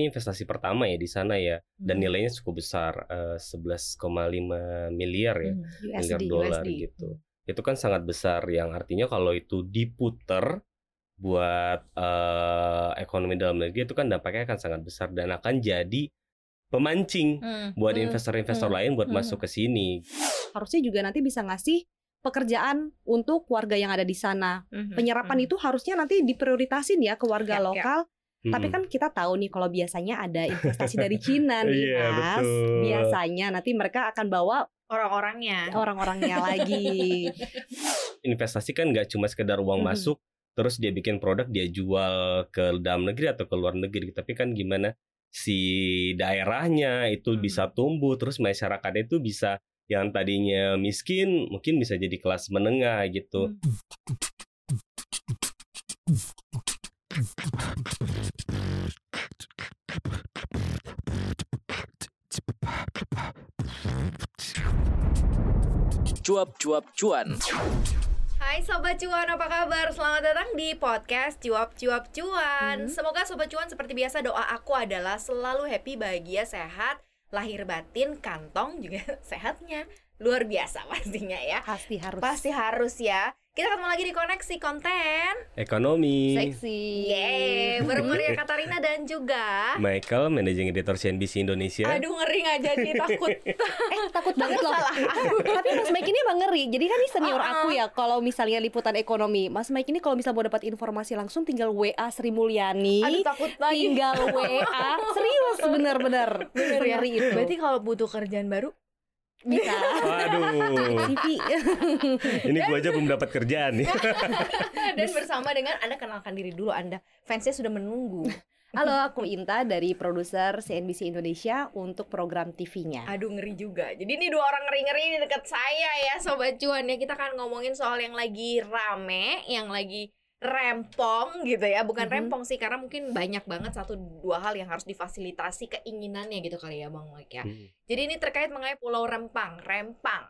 ini investasi pertama ya di sana ya dan Hmm. nilainya cukup besar eh, 11,5 miliar ya Hmm, miliar USD, dolar USD. gitu itu kan sangat besar yang artinya kalau itu diputer buat eh, ekonomi dalam negeri itu kan dampaknya akan sangat besar dan akan jadi pemancing Hmm, buat hmm, investor-investor hmm, lain buat hmm. masuk ke sini Harusnya juga nanti bisa ngasih pekerjaan untuk warga yang ada di sana. hmm, Penyerapan hmm. itu harusnya nanti diprioritasin ya ke warga Ya, ya. Tapi kan kita tahu nih kalau biasanya ada investasi dari Cina nih, Iya, Mas. betul. Biasanya nanti mereka akan bawa orang-orangnya. orang-orangnya lagi. investasi kan nggak cuma sekedar uang Mhm. masuk terus dia bikin produk dia jual ke dalam negeri atau ke luar negeri tapi kan gimana si daerahnya itu Hmm. bisa tumbuh terus masyarakatnya itu bisa yang tadinya miskin mungkin bisa jadi kelas menengah gitu Hmm. Cuap-cuap cuan. Hai Sobat Cuan, apa kabar? Selamat datang di podcast Cuap Cuap Cuan Hmm. Semoga Sobat Cuan seperti biasa doa aku adalah selalu happy, bahagia, sehat Lahir batin, kantong juga sehatnya Luar biasa pastinya ya Pasti harus Pasti harus ya Kita ketemu lagi di Koneksi Konten ekonomi seksi. Yeay, bareng Maria Katarina dan juga Michael managing editor CNBC Indonesia Aduh ngeri gak jadi takut Eh takut banget loh. Salah Tapi Mas Mike ini emang ngeri. Jadi kan ini senior Uh-uh. aku ya. Kalau misalnya liputan ekonomi, Mas Mike ini kalau bisa mau dapat informasi langsung tinggal WA Sri Mulyani. Aduh takut lagi tinggal WA. Serius bener-bener. Bener ya Ngeri itu. Berarti kalau butuh kerjaan baru bisa. waduh CV. ini gua aja belum dapat kerjaan nih Dan bersama dengan Anda kenalkan diri dulu Anda Fansnya sudah menunggu Halo, aku Inta dari produser CNBC Indonesia untuk program TV-nya. Aduh ngeri juga Jadi ini dua orang ngeri-ngeri di dekat saya ya Sobat Cuan ya Kita akan ngomongin soal yang lagi rame Yang lagi rempong gitu ya Bukan Mhm. rempong sih Karena mungkin banyak banget Satu dua hal yang harus difasilitasi Keinginannya gitu kali ya Bang Mike ya Hmm. Jadi ini terkait mengenai Pulau Rempang Rempang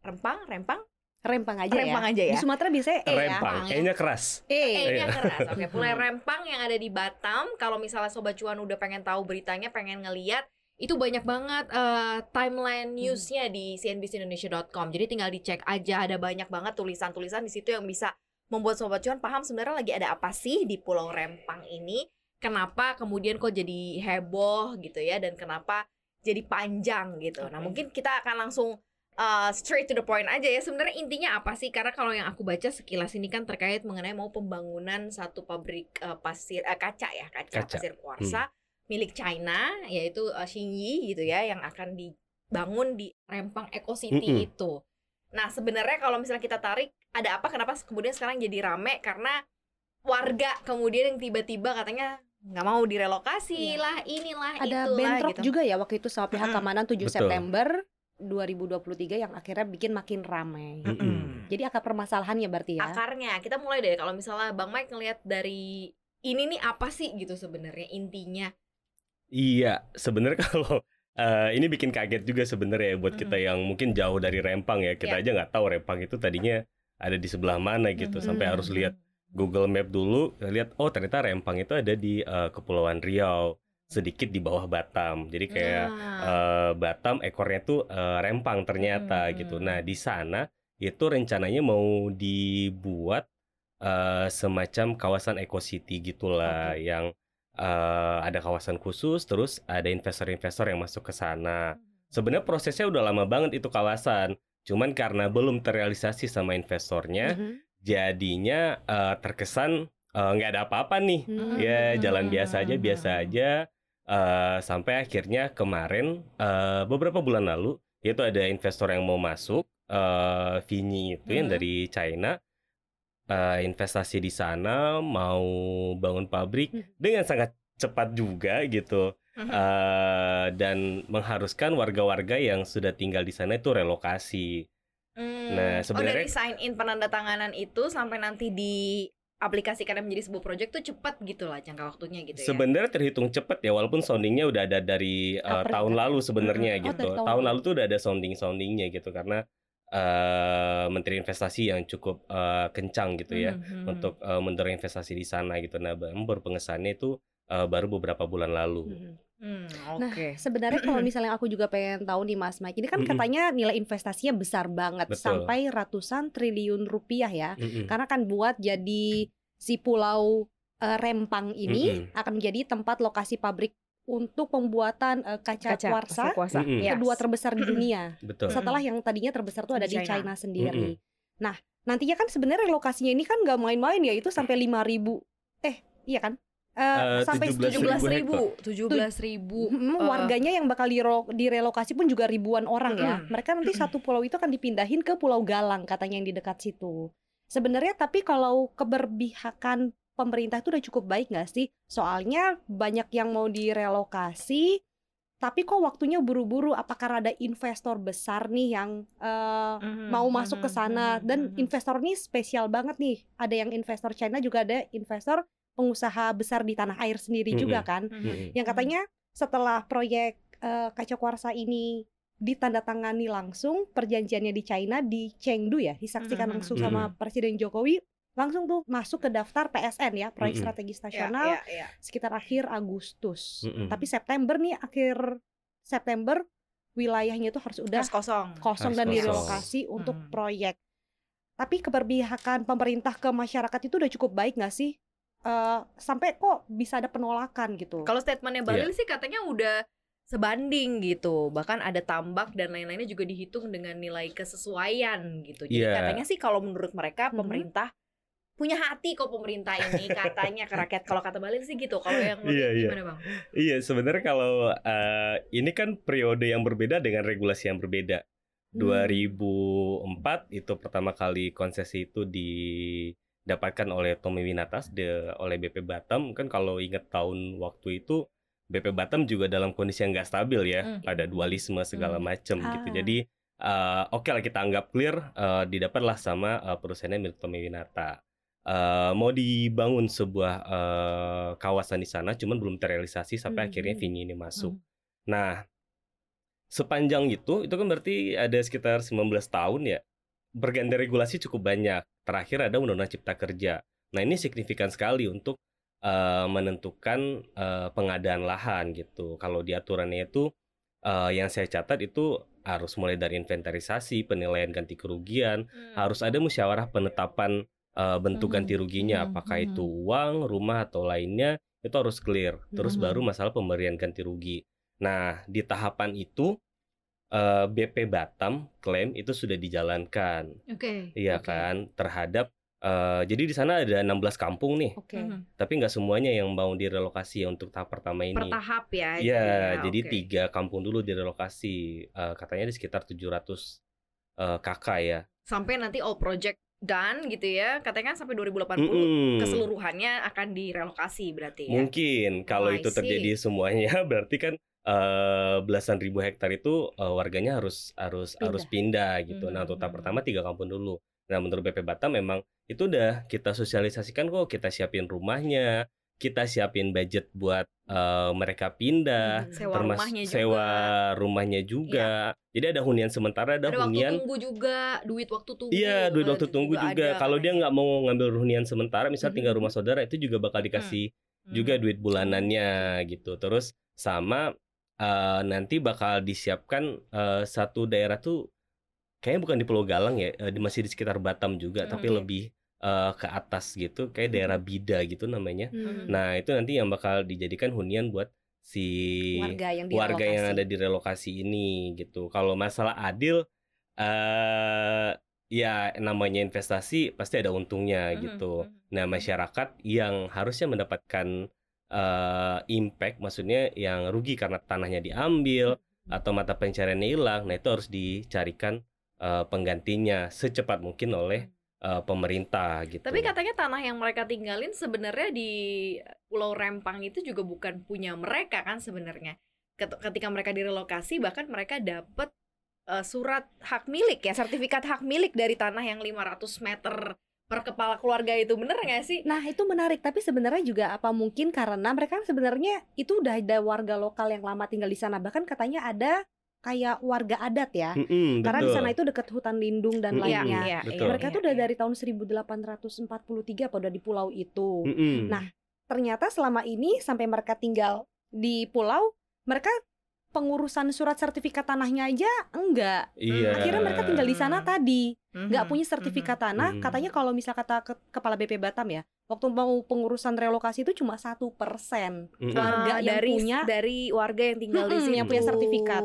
Rempang? Rempang? Rempang aja Rempang ya. aja ya Di Sumatera biasanya E ya. rempang kayaknya keras E. E-nya Iya. keras. Oke, Pulau Rempang yang ada di Batam. Kalau misalnya Sobat Cuan udah pengen tahu beritanya, pengen ngeliat, itu banyak banget eh, timeline newsnya di cnbcindonesia.com. Jadi tinggal dicek aja, ada banyak banget tulisan-tulisan di situ yang bisa membuat Sobat Cuan paham sebenarnya lagi ada apa sih di Pulau Rempang ini. Kenapa kemudian kok jadi heboh gitu ya, dan kenapa jadi panjang gitu. Nah Oke. mungkin kita akan langsung uh, straight to the point aja ya sebenarnya intinya apa sih karena kalau yang aku baca sekilas ini kan terkait mengenai mau pembangunan satu pabrik uh, pasir uh, kaca ya kaca, Kaca. pasir kuarsa milik China yaitu uh, Xinyi gitu ya yang akan dibangun di Rempang Eco City Mm-mm. itu. Nah sebenarnya kalau misalnya kita tarik ada apa kenapa kemudian sekarang jadi rame karena warga kemudian yang tiba-tiba katanya nggak mau direlokasi Iya. lah inilah Ada itulah bentrok gitu. juga ya waktu itu sama pihak keamanan 7 Betul. September 2023 yang akhirnya bikin makin ramai. Mm-mm. Jadi akar permasalahannya berarti ya. akarnya kita mulai dari kalau misalnya bang Mike ngelihat dari ini nih apa sih gitu sebenarnya intinya Iya, sebenarnya kalau eh, ini bikin kaget juga sebenarnya ya buat kita yang mungkin jauh dari Rempang ya. Kita Ya. aja nggak tahu Rempang itu tadinya ada di sebelah mana gitu. Mhm. Sampai harus lihat Google Map dulu, lihat oh ternyata Rempang itu ada di eh, Kepulauan Riau, sedikit di bawah Batam. Jadi kayak Nah, eh, Batam ekornya tuh eh, Rempang ternyata Hmm. gitu. Nah, di sana itu rencananya mau dibuat eh, semacam kawasan eco city gitulah yang eh, ada kawasan khusus terus ada investor-investor yang masuk ke sana. Sebenarnya prosesnya udah lama banget itu kawasan. Cuman karena belum terrealisasi sama investornya, Mhm. jadinya eh, terkesan eh, nggak ada apa-apa nih. Hmm. Ya jalan biasa aja, Hmm. biasa aja. Eh, sampai akhirnya kemarin eh, beberapa bulan lalu itu ada investor yang mau masuk, eh Vinyi itu yang Hmm. dari China, eh, investasi di sana mau bangun pabrik Hmm. dengan sangat cepat juga gitu, eh, dan mengharuskan warga-warga yang sudah tinggal di sana itu relokasi. Hmm. nah, oh sebenarnya- dari sign in penandatanganan itu sampai nanti di aplikasikan menjadi sebuah proyek tuh cepat gitu lah jangka waktunya gitu ya Sebenarnya terhitung cepat ya walaupun soundingnya udah ada dari uh, April tahun lalu sebenarnya. Oh, gitu. dari tahun tahun lalu. lalu tuh udah ada sounding soundingnya gitu karena uh, Menteri Investasi yang cukup uh, kencang gitu ya Mhm. untuk uh, mendorong investasi di sana gitu. Nah baru pengesahannya itu uh, baru beberapa bulan lalu. Mhm. Hmm, Nah, oke. sebenarnya kalau misalnya aku juga pengen tahu nih Mas Mike, ini kan Mm-mm. katanya nilai investasinya besar banget Betul. sampai ratusan triliun rupiah ya. Mm-mm. Karena kan buat jadi si pulau eh, Rempang ini Mm-mm. akan menjadi tempat lokasi pabrik untuk pembuatan eh, kaca, Kaca kuarsa kuarsa. Mm-mm. Yes. kedua terbesar di dunia. Betul. Setelah yang tadinya terbesar tuh ada Di di China. China sendiri. Nah, nantinya kan sebenarnya lokasinya ini kan nggak main-main ya, itu sampai 5000 eh iya kan? Eh, Eh, sampai 17.000 17 ribu ribu, 17 ribu. Mm, eh, warganya yang bakal direlokasi pun juga ribuan orang ya. Mereka nanti satu pulau itu akan dipindahin ke Pulau Galang katanya yang di dekat situ. Sebenarnya tapi kalau keberpihakan pemerintah itu udah cukup baik nggak sih? Soalnya banyak yang mau direlokasi, tapi kok waktunya buru-buru? Apakah ada investor besar nih yang eh, mhm, mau masuk ke mhm, sana? mhm, Dan mhm. investor ini spesial banget nih. Ada yang investor China juga ada investor pengusaha besar di tanah air sendiri juga Mm-mm. kan? Mhm. Mm-mm. yang katanya setelah proyek eh, kaca kuarsa ini ditandatangani langsung perjanjiannya di China di Chengdu ya disaksikan Mhm, langsung mhm. sama Presiden Jokowi langsung tuh masuk ke daftar PSN ya proyek Mhm. strategis Ya, nasional ya, ya. sekitar akhir Agustus Mhm. tapi September nih akhir September wilayahnya itu harus udah Harus kosong. kosong Harus dan kosong. direlokasi untuk Mhm. proyek tapi keberpihakan pemerintah ke masyarakat itu udah cukup baik nggak sih Eh, sampai kok bisa ada penolakan gitu Kalau statementnya Balil sih katanya udah sebanding gitu. Bahkan ada tambak dan lain-lainnya juga dihitung dengan nilai kesesuaian gitu. Jadi Iya. katanya sih kalau menurut mereka Mhm. pemerintah punya hati kok pemerintah ini katanya ke rakyat. Kalau kata Balil sih gitu. Kalau yang Iya, iya. gimana bang? Iya, sebenarnya kalau eh, ini kan periode yang berbeda dengan regulasi yang berbeda. Hmm. 2004 itu pertama kali konsesi itu didapatkan oleh Tommy Winatas de, oleh BP Batam kan kalau ingat tahun waktu itu BP Batam juga dalam kondisi yang nggak stabil ya, Hmm. ada dualisme segala Hmm. macam gitu. Ah. Jadi eh, oke lah kita anggap clear eh, didapatlah sama eh, perusahaannya milik Tommy Winata. Eh, mau dibangun sebuah eh, kawasan di sana, cuman belum terrealisasi sampai Hmm. akhirnya Vinyi ini masuk. Hmm. Nah, sepanjang itu, itu kan berarti ada sekitar 19 tahun ya. Berganti regulasi cukup banyak. Terakhir ada Undang-Undang Cipta Kerja. Nah, ini signifikan sekali untuk eh, menentukan eh, pengadaan lahan gitu. Kalau di aturannya itu eh, yang saya catat itu harus mulai dari inventarisasi, penilaian ganti kerugian, harus ada musyawarah penetapan eh, bentuk Mhm, ganti ruginya, mhm, apakah mhm. itu uang, rumah atau lainnya, itu harus clear. Terus Mhm. baru masalah pemberian ganti rugi. Nah, di tahapan itu eh, BP Batam klaim itu sudah dijalankan, Oke. iya oke. kan, terhadap eh, jadi di sana ada 16 kampung nih, oke Mhm. tapi nggak semuanya yang mau direlokasi ya untuk tahap pertama ini. Bertahap ya. Iya, jadi oke. tiga kampung dulu direlokasi. Eh, katanya di sekitar 700 eh, KK ya. Sampai nanti all project done gitu ya. Katanya kan sampai 2080 Mm-mm. keseluruhannya akan direlokasi berarti ya. Mungkin kalau Oh, itu terjadi semuanya berarti kan eh, belasan ribu hektar itu eh, warganya harus harus Pindah. harus pindah gitu. Nah, Mhm, untuk tahap mhm. pertama tiga kampung dulu. Nah, menurut BP Batam memang itu udah kita sosialisasikan kok, kita siapin rumahnya, kita siapin budget buat eh, mereka pindah, Mhm. Sewa termasuk rumahnya juga. sewa rumahnya juga. Jadi ada hunian sementara, ada, Ada waktu hunian tunggu juga, duit waktu tunggu. Iya, duit eh, waktu tunggu juga. ada Kalau dia nggak mau ngambil hunian sementara, misal Mhm. tinggal rumah saudara, itu juga bakal dikasih juga Mhm. duit bulanannya gitu. Terus sama eh, nanti bakal disiapkan eh, satu daerah tuh kayaknya bukan di Pulau Galang ya, di- masih di sekitar Batam juga, Hmm, tapi lebih eh, ke atas gitu, kayak Hmm. daerah Bida gitu namanya. Hmm. Nah, itu nanti yang bakal dijadikan hunian buat si warga yang warga yang ada di relokasi ini gitu. Kalau masalah adil eh ya namanya investasi pasti ada untungnya Mhm, gitu. mhm. Nah, masyarakat yang harusnya mendapatkan eh impact maksudnya yang rugi karena tanahnya diambil atau mata pencariannya hilang, nah itu harus dicarikan eh, penggantinya secepat mungkin oleh eh, pemerintah gitu. Tapi katanya tanah yang mereka tinggalin sebenarnya di Pulau Rempang itu juga bukan punya mereka kan sebenarnya. Ket- Ketika mereka direlokasi bahkan mereka dapat eh, surat hak milik ya, sertifikat hak milik dari tanah yang 500 meter per kepala keluarga itu bener nggak sih? Nah itu menarik, tapi sebenarnya juga apa mungkin karena mereka kan sebenarnya itu udah ada warga lokal yang lama tinggal di sana, bahkan katanya ada kayak warga adat ya, Mm-mm, karena di sana itu dekat hutan lindung dan Mm-mm, lainnya. iya, betul. Mereka tuh udah dari tahun 1843 pada di pulau itu. Mm-mm. Nah, Ternyata selama ini sampai mereka tinggal di pulau mereka pengurusan surat sertifikat tanahnya aja enggak. Iya. Akhirnya mereka tinggal di sana Hmm. tadi, nggak Mhm, punya sertifikat tanah. Mhm. Katanya kalau misal kata ke- kepala BP Batam ya, waktu mau pengurusan relokasi itu cuma satu persen Mm-mm. warga Ah, yang dari punya dari warga yang tinggal di Mm-mm, situ yang punya sertifikat.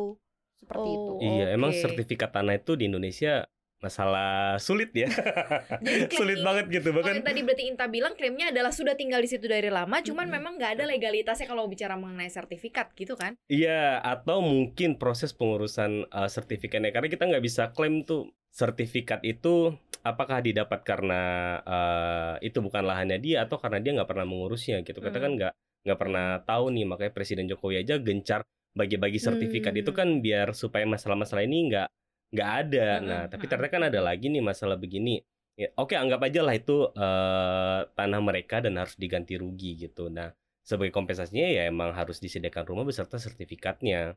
Seperti Oh. itu. Iya, emang Oke. sertifikat tanah itu di Indonesia masalah sulit ya. Jadi sulit ini- banget gitu bahkan. yang tadi berarti Inta bilang klaimnya adalah sudah tinggal di situ dari lama, cuman Mm-mm. memang nggak ada legalitasnya kalau bicara mengenai sertifikat gitu kan? Iya, atau mungkin proses pengurusan uh, sertifikatnya karena kita nggak bisa klaim tuh sertifikat itu apakah didapat karena uh, itu bukan lahannya dia atau karena dia nggak pernah mengurusnya gitu. Kita Hmm. kan nggak nggak pernah tahu nih makanya Presiden Jokowi aja gencar bagi-bagi sertifikat Hmm. itu kan biar supaya masalah-masalah ini nggak nggak ada. Hmm, Nah, hmm, tapi hmm. ternyata kan ada lagi nih masalah begini. Ya, Oke, anggap aja lah itu uh, tanah mereka dan harus diganti rugi gitu. Nah, sebagai kompensasinya ya emang harus disediakan rumah beserta sertifikatnya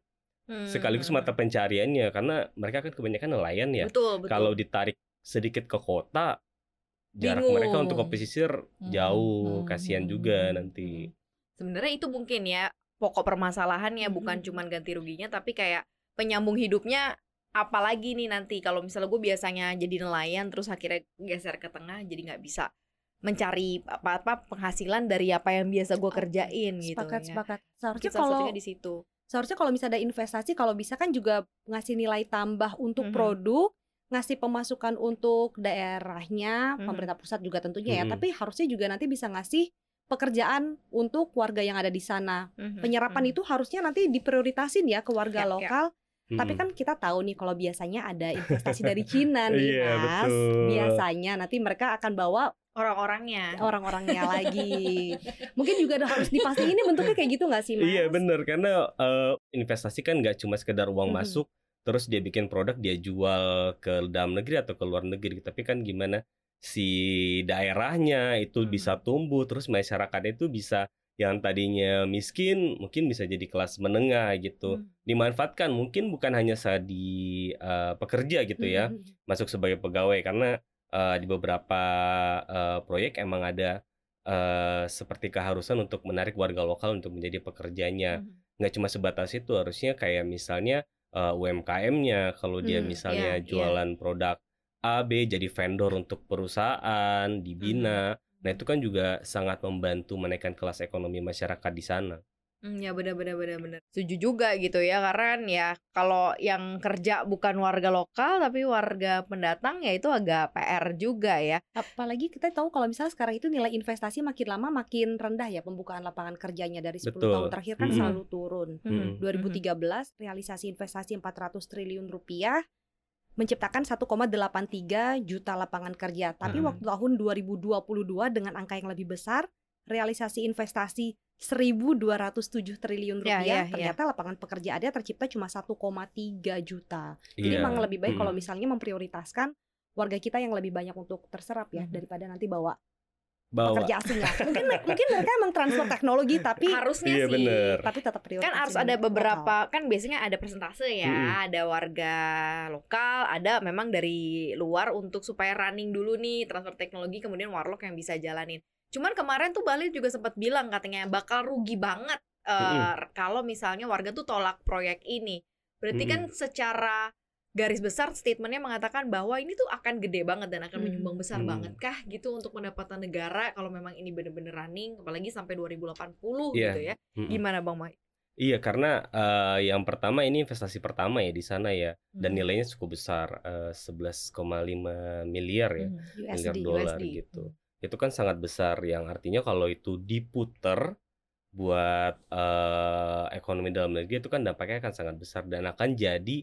sekaligus Hmm. mata pencariannya karena mereka kan kebanyakan nelayan ya. Betul, betul. Kalau ditarik sedikit ke kota, jarak mereka untuk ke Bingung. pesisir Hmm, jauh, hmm, kasihan hmm, juga hmm, nanti. hmm. Sebenarnya itu mungkin ya pokok permasalahannya Hmm. bukan cuman ganti ruginya tapi kayak penyambung hidupnya apalagi nih nanti kalau misalnya gue biasanya jadi nelayan terus akhirnya geser ke tengah jadi nggak bisa mencari apa-apa penghasilan dari apa yang biasa gue kerjain gitu Sepakat, ya. sepakat. Seharusnya kalau di situ. seharusnya kalau misalnya ada investasi, kalau bisa kan juga ngasih nilai tambah untuk Mhm. produk, ngasih pemasukan untuk daerahnya, Mhm. pemerintah pusat juga tentunya ya. Mhm. Tapi harusnya juga nanti bisa ngasih pekerjaan untuk warga yang ada di sana. Mhm, Penyerapan mhm. itu harusnya nanti diprioritasin ya ke warga Ya, ya. lokal. Tapi Mm-mm. kan kita tahu nih kalau biasanya ada investasi dari Cina nih, Iya, Mas. betul. Biasanya nanti mereka akan bawa orang-orangnya. orang-orangnya lagi. Mungkin juga harus dipastiin ini bentuknya kayak gitu nggak sih, Mas? Iya bener karena eh, investasi kan nggak cuma sekedar uang Mhm. masuk terus dia bikin produk dia jual ke dalam negeri atau ke luar negeri tapi kan gimana si daerahnya itu bisa tumbuh terus masyarakatnya itu bisa yang tadinya miskin mungkin bisa jadi kelas menengah gitu Hmm. dimanfaatkan mungkin bukan hanya di eh, pekerja gitu ya Mhm. masuk sebagai pegawai karena eh, di beberapa eh, proyek emang ada eh, seperti keharusan untuk menarik warga lokal untuk menjadi pekerjanya Mhm. nggak cuma sebatas itu harusnya kayak misalnya eh, UMKM-nya kalau dia Hmm, misalnya iya, iya. jualan produk A B jadi vendor untuk perusahaan dibina nah itu kan juga sangat membantu menaikkan kelas ekonomi masyarakat di sana Hmm, ya benar benar benar benar. Setuju juga gitu ya karena kan ya kalau yang kerja bukan warga lokal tapi warga pendatang ya itu agak PR juga ya. Apalagi kita tahu kalau misalnya sekarang itu nilai investasi makin lama makin rendah ya pembukaan lapangan kerjanya dari 10 Betul. tahun terakhir kan Mm-mm. selalu turun. Mm-mm. 2013 realisasi investasi 400 triliun rupiah menciptakan 1,83 juta lapangan kerja. Tapi Hmm. waktu tahun 2022 dengan angka yang lebih besar, realisasi investasi 1.207 triliun Ya, rupiah, ya, ya. ternyata lapangan pekerjaannya tercipta cuma 1,3 juta. Jadi Iya. memang lebih baik Mm-mm. kalau misalnya memprioritaskan warga kita yang lebih banyak untuk terserap ya Mhm. daripada nanti bawa bawa pekerja asing ya. Mungkin mungkin mereka emang transfer teknologi tapi Harusnya Iya, sih. bener. tapi tetap prioritas Kan harus ada lokal. beberapa kan biasanya ada persentase ya, Mm-mm. ada warga lokal, ada memang dari luar untuk supaya running dulu nih transfer teknologi kemudian warlock yang bisa jalanin. Cuman kemarin tuh Bali juga sempat bilang katanya bakal rugi banget eh, kalau misalnya warga tuh tolak proyek ini. Berarti kan secara garis besar statementnya mengatakan bahwa ini tuh akan gede banget dan akan Hmm. menyumbang besar Hmm. banget kah gitu untuk pendapatan negara kalau memang ini bener-bener running apalagi sampai 2080 Iya. gitu ya. Mm-mm. Gimana Bang Mai? Iya karena eh, yang pertama ini investasi pertama ya di sana ya dan Hmm. nilainya cukup besar eh, 11,5 miliar ya miliar USD. dolar USD. gitu. Itu kan sangat besar yang artinya kalau itu diputer buat eh, ekonomi dalam negeri itu kan dampaknya akan sangat besar dan akan jadi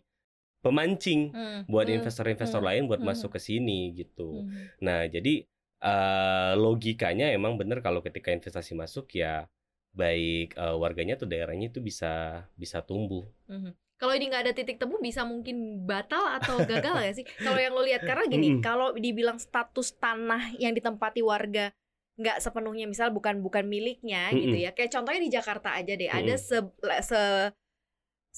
pemancing Hmm. buat Hmm. investor-investor Hmm. lain buat Hmm. masuk ke sini gitu. Hmm. Nah, jadi eh, logikanya emang bener kalau ketika investasi masuk ya baik eh, warganya atau daerahnya itu bisa bisa tumbuh. Mhm. Kalau ini nggak ada titik temu bisa mungkin batal atau gagal nggak sih? Kalau yang lo lihat karena gini, Mm-mm. kalau dibilang status tanah yang ditempati warga nggak sepenuhnya misal bukan bukan miliknya gitu Mm-mm. ya. Kayak contohnya di Jakarta aja deh, ada Mm-mm. se, se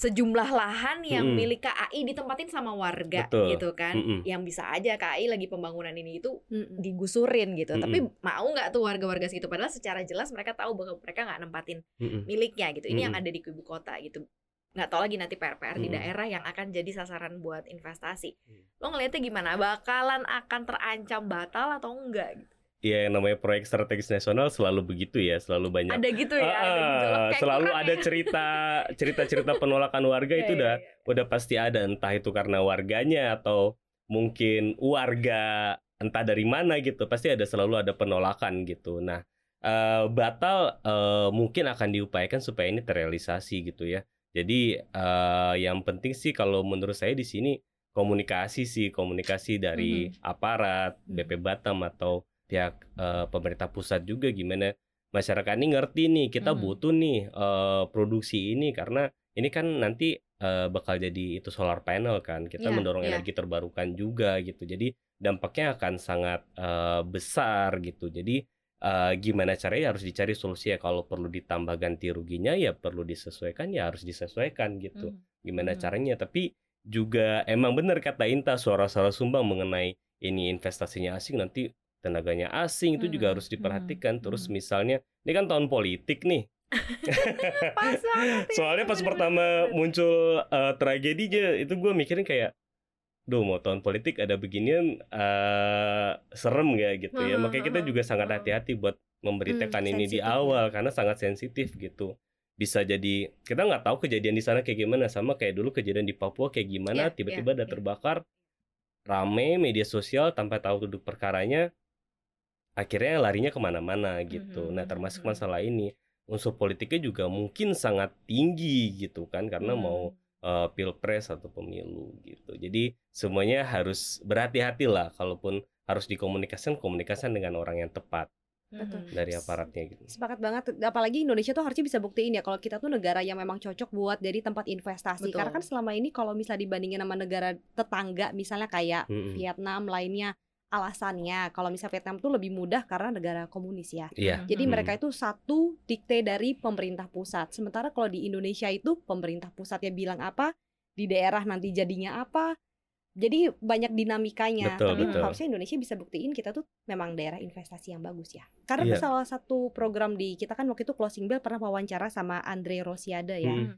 sejumlah lahan yang Mm-mm. milik KAI ditempatin sama warga Betul. gitu kan. Mm-mm. Yang bisa aja KAI lagi pembangunan ini itu digusurin gitu. Mm-mm. Tapi mau nggak tuh warga-warga segitu padahal secara jelas mereka tahu bahwa mereka nggak nempatin Mm-mm. miliknya gitu. Ini yang Mm-mm. ada di ibu kota gitu. Nggak tahu lagi nanti PR-PR di Mm-mm. daerah yang akan jadi sasaran buat investasi. Mm. Lo ngeliatnya gimana? Bakalan akan terancam batal atau enggak? Gitu? Ya yang namanya proyek strategis nasional selalu begitu ya, selalu banyak. Ada gitu ya? ada Ah, gitu. Kayak selalu ada ya? cerita cerita-cerita penolakan warga Iya, itu iya, udah iya. udah pasti ada entah itu karena warganya atau mungkin warga entah dari mana gitu pasti ada selalu ada penolakan gitu nah eh, batal eh, mungkin akan diupayakan supaya ini terrealisasi gitu ya jadi eh, yang penting sih kalau menurut saya di sini komunikasi sih komunikasi dari aparat Mhm. BP Batam atau pihak eh, pemerintah pusat juga gimana masyarakat ini ngerti nih kita Mhm. butuh nih eh, produksi ini karena ini kan nanti eh, bakal jadi itu solar panel kan kita Iya, mendorong iya. energi terbarukan juga gitu jadi dampaknya akan sangat eh, besar gitu jadi eh, gimana caranya harus dicari solusi ya kalau perlu ditambah ganti ruginya ya perlu disesuaikan ya harus disesuaikan gitu Mhm. gimana Mhm. caranya tapi juga emang benar kata Inta suara-suara sumbang mengenai ini investasinya asing nanti tenaganya asing itu juga Hmm, harus diperhatikan hmm, terus hmm. misalnya ini kan tahun politik nih ya, soalnya pas pertama muncul eh, tragedinya itu gue mikirin kayak Duh mau tahun politik ada beginian eh serem nggak gitu ya Hmm, makanya kita hmm, juga sangat hmm. hati-hati buat memberitakan Hmm, ini di sensitif ya. awal karena sangat sensitif gitu bisa jadi kita nggak tahu kejadian di sana kayak gimana sama kayak dulu kejadian di Papua kayak gimana Iya, tiba-tiba iya, ada iya. terbakar rame media sosial tanpa tahu duduk perkaranya akhirnya larinya ke mana-mana gitu Mhm, nah termasuk mhm. masalah ini unsur politiknya juga mungkin sangat tinggi gitu kan karena Hmm. mau eh, pilpres atau pemilu gitu jadi semuanya harus berhati-hati lah kalaupun harus dikomunikasikan komunikasikan dengan orang yang tepat Mhm. dari aparatnya gitu Sepakat banget. Apalagi Indonesia tuh harusnya bisa buktiin ya kalau kita tuh negara yang memang cocok buat jadi tempat investasi. Betul. Karena kan selama ini kalau misalnya dibandingin sama negara tetangga, misalnya kayak Mm-mm. Vietnam lainnya, alasannya kalau misalnya Vietnam tuh lebih mudah karena negara komunis ya. iya Jadi Hmm. mereka itu satu dikte dari pemerintah pusat. Sementara kalau di Indonesia itu pemerintah pusatnya bilang apa, di daerah nanti jadinya apa. Jadi banyak dinamikanya. Betul, Tapi betul. harusnya Indonesia bisa buktiin kita tuh memang daerah investasi yang bagus ya. Karena tuh salah satu program di kita kan waktu itu closing bell pernah wawancara sama Andre Rosiade ya. Mm.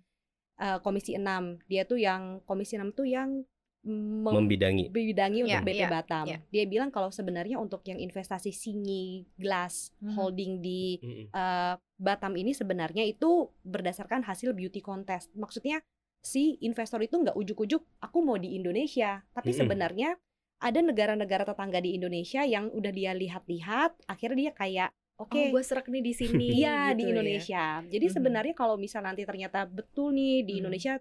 Eh, Komisi 6. Dia tuh yang Komisi 6 tuh yang membidangi membidangi untuk Iya, BP iya, Batam. iya. Dia bilang kalau sebenarnya untuk yang investasi Singi Glass Mhm. Holding di Mm-mm. eh, Batam ini sebenarnya itu berdasarkan hasil beauty contest. Maksudnya si investor itu nggak ujuk-ujuk aku mau di Indonesia, tapi Mm-mm. sebenarnya ada negara-negara tetangga di Indonesia yang udah dia lihat-lihat, akhirnya dia kayak oke. Oh, gue serak nih di sini. Iya di gitu ya. Indonesia. Jadi Mhm. sebenarnya kalau misal nanti ternyata betul nih di Mhm. Indonesia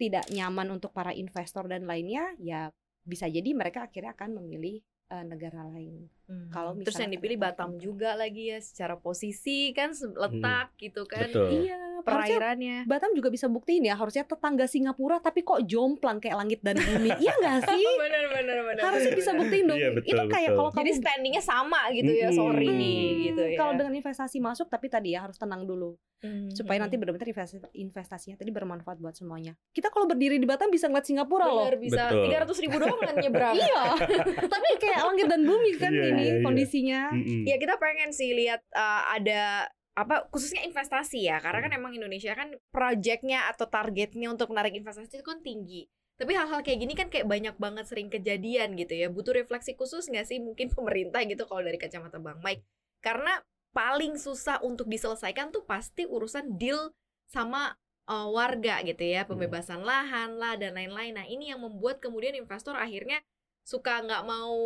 tidak nyaman untuk para investor dan lainnya, ya bisa jadi mereka akhirnya akan memilih eh, negara lain. Hmm. Kalau terus yang misalnya dipilih Batam juga lagi ya secara posisi kan se- letak gitu kan Betul. Iya, harusnya perairannya Batam juga bisa buktiin ya harusnya tetangga Singapura tapi kok jomplang kayak langit dan bumi. iya nggak sih? benar benar benar Harusnya benar, bisa buktiin dong. Iya, betul, Itu kayak betul. kalau kamu jadi standingnya sama gitu ya sorry Hmm, nih gitu ya Kalau dengan investasi masuk tapi tadi ya harus tenang dulu Hmm, supaya nanti hmm. benar-benar investasi investasinya tadi bermanfaat buat semuanya. Kita kalau berdiri di Batam bisa ngeliat Singapura loh. Bener, bisa Betul. tiga ratus ribu doang kan nyebrang iya. tapi kayak langit dan bumi kan Iya, ini iya, iya. kondisinya. Mm-mm. ya kita pengen sih lihat uh, ada apa khususnya investasi ya karena kan Hmm. emang Indonesia kan projectnya atau targetnya untuk menarik investasi itu kan tinggi tapi hal-hal kayak gini kan kayak banyak banget sering kejadian gitu ya butuh refleksi khusus nggak sih mungkin pemerintah gitu kalau dari kacamata Bang Mike karena paling susah untuk diselesaikan tuh pasti urusan deal sama uh, warga gitu ya pembebasan lahan lah dan lain-lain nah ini yang membuat kemudian investor akhirnya suka nggak mau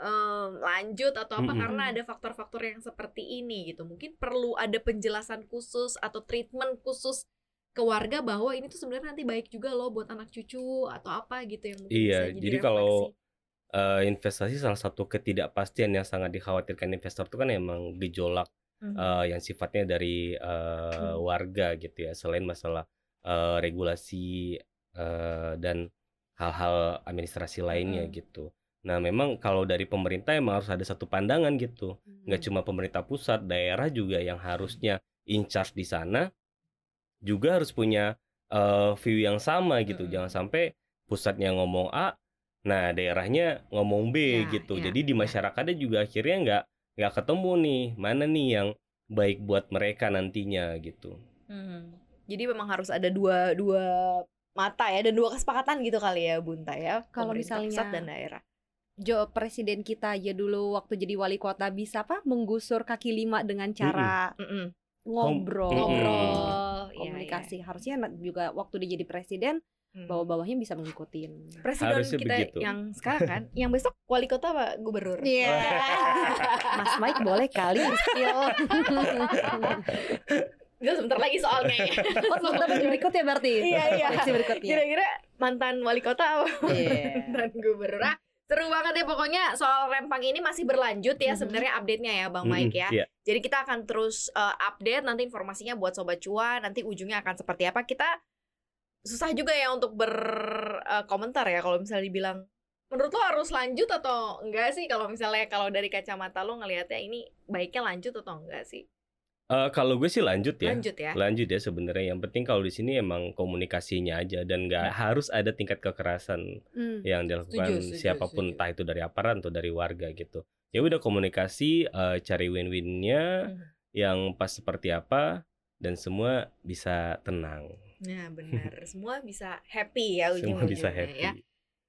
em, lanjut atau apa Mm-mm. karena ada faktor-faktor yang seperti ini gitu mungkin perlu ada penjelasan khusus atau treatment khusus ke warga bahwa ini tuh sebenarnya nanti baik juga loh buat anak cucu atau apa gitu yang mungkin Iya, bisa jadi, jadi kalau. Eh, investasi salah satu ketidakpastian yang sangat dikhawatirkan investor itu kan emang gejolak Mhm. eh, yang sifatnya dari eh, Hmm. warga gitu ya selain masalah eh, regulasi eh, dan hal-hal administrasi lainnya Mm-mm. gitu. Nah memang kalau dari pemerintah emang harus ada satu pandangan gitu, nggak Hmm. cuma pemerintah pusat, daerah juga yang harusnya in charge di sana juga harus punya eh, view yang sama gitu. Mm-mm. Jangan sampai pusatnya ngomong A, nah daerahnya ngomong B Ya, gitu. ya, Jadi di ya. masyarakatnya juga akhirnya nggak nggak ketemu nih mana nih yang baik buat mereka nantinya gitu. Hmm. Jadi memang harus ada dua dua mata ya dan dua kesepakatan gitu kali ya Bunta ya. Kalau misalnya- pusat dan daerah. Jo presiden kita aja dulu waktu jadi wali kota bisa apa menggusur kaki lima dengan cara Mm-mm. ngobrol, Mm-mm. Ngobrol, iya, komunikasi. Harusnya juga waktu dia jadi presiden Hmm. bawah-bawahnya bisa mengikutin. Presiden Harusnya kita begitu. yang sekarang kan, yang besok wali kota apa gubernur? Iya. Mas Mike boleh kali spill. Itu sebentar lagi soalnya ya. oh, sebentar baju berikutnya berarti. Iya, iya. Berikutnya. Kira-kira mantan wali kota apa Iya. mantan gubernur? Ah, seru banget ya pokoknya soal Rempang ini masih berlanjut ya Mhm. sebenarnya update-nya ya Bang Mm-mm, Mike ya. iya. Jadi kita akan terus uh, update nanti informasinya buat sobat cuan, nanti ujungnya akan seperti apa. Kita susah juga ya untuk berkomentar ya kalau misalnya dibilang menurut lo harus lanjut atau enggak sih kalau misalnya kalau dari kacamata lo ngelihatnya ini baiknya lanjut atau enggak sih? Eh, kalau gue sih lanjut ya. Lanjut ya. Lanjut ya sebenarnya. Yang penting kalau di sini emang komunikasinya aja dan nggak harus ada tingkat kekerasan Hmm. yang dilakukan Setuju, setuju, siapa pun setuju. entah itu dari aparat atau dari warga gitu. Ya udah komunikasi eh, cari win-winnya Hmm. yang pas seperti apa dan semua bisa tenang. Nah benar, semua bisa happy ya Semua ujung-ujungnya bisa happy. ya.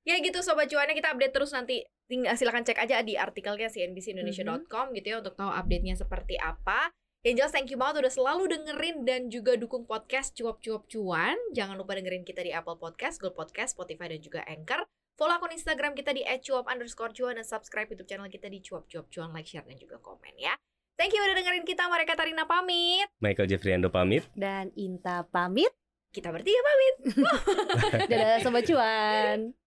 Ya gitu sobat cuannya kita update terus nanti. Tinggal silakan cek aja di artikelnya cnbcindonesia.com gitu ya untuk tahu update-nya seperti apa. Yang jelas thank you banget udah selalu dengerin dan juga dukung podcast cuap-cuap cuan. Jangan lupa dengerin kita di Apple Podcast, Google Podcast, Spotify dan juga Anchor. Follow akun Instagram kita di @cuap underscore cuan dan subscribe YouTube channel kita di cuap-cuap cuan, like, share dan juga komen ya. Thank you udah dengerin kita. Mereka Tarina pamit. Michael Jeffriando pamit. Dan Inta pamit. Kita bertiga pamit. Dadah sobat cuan.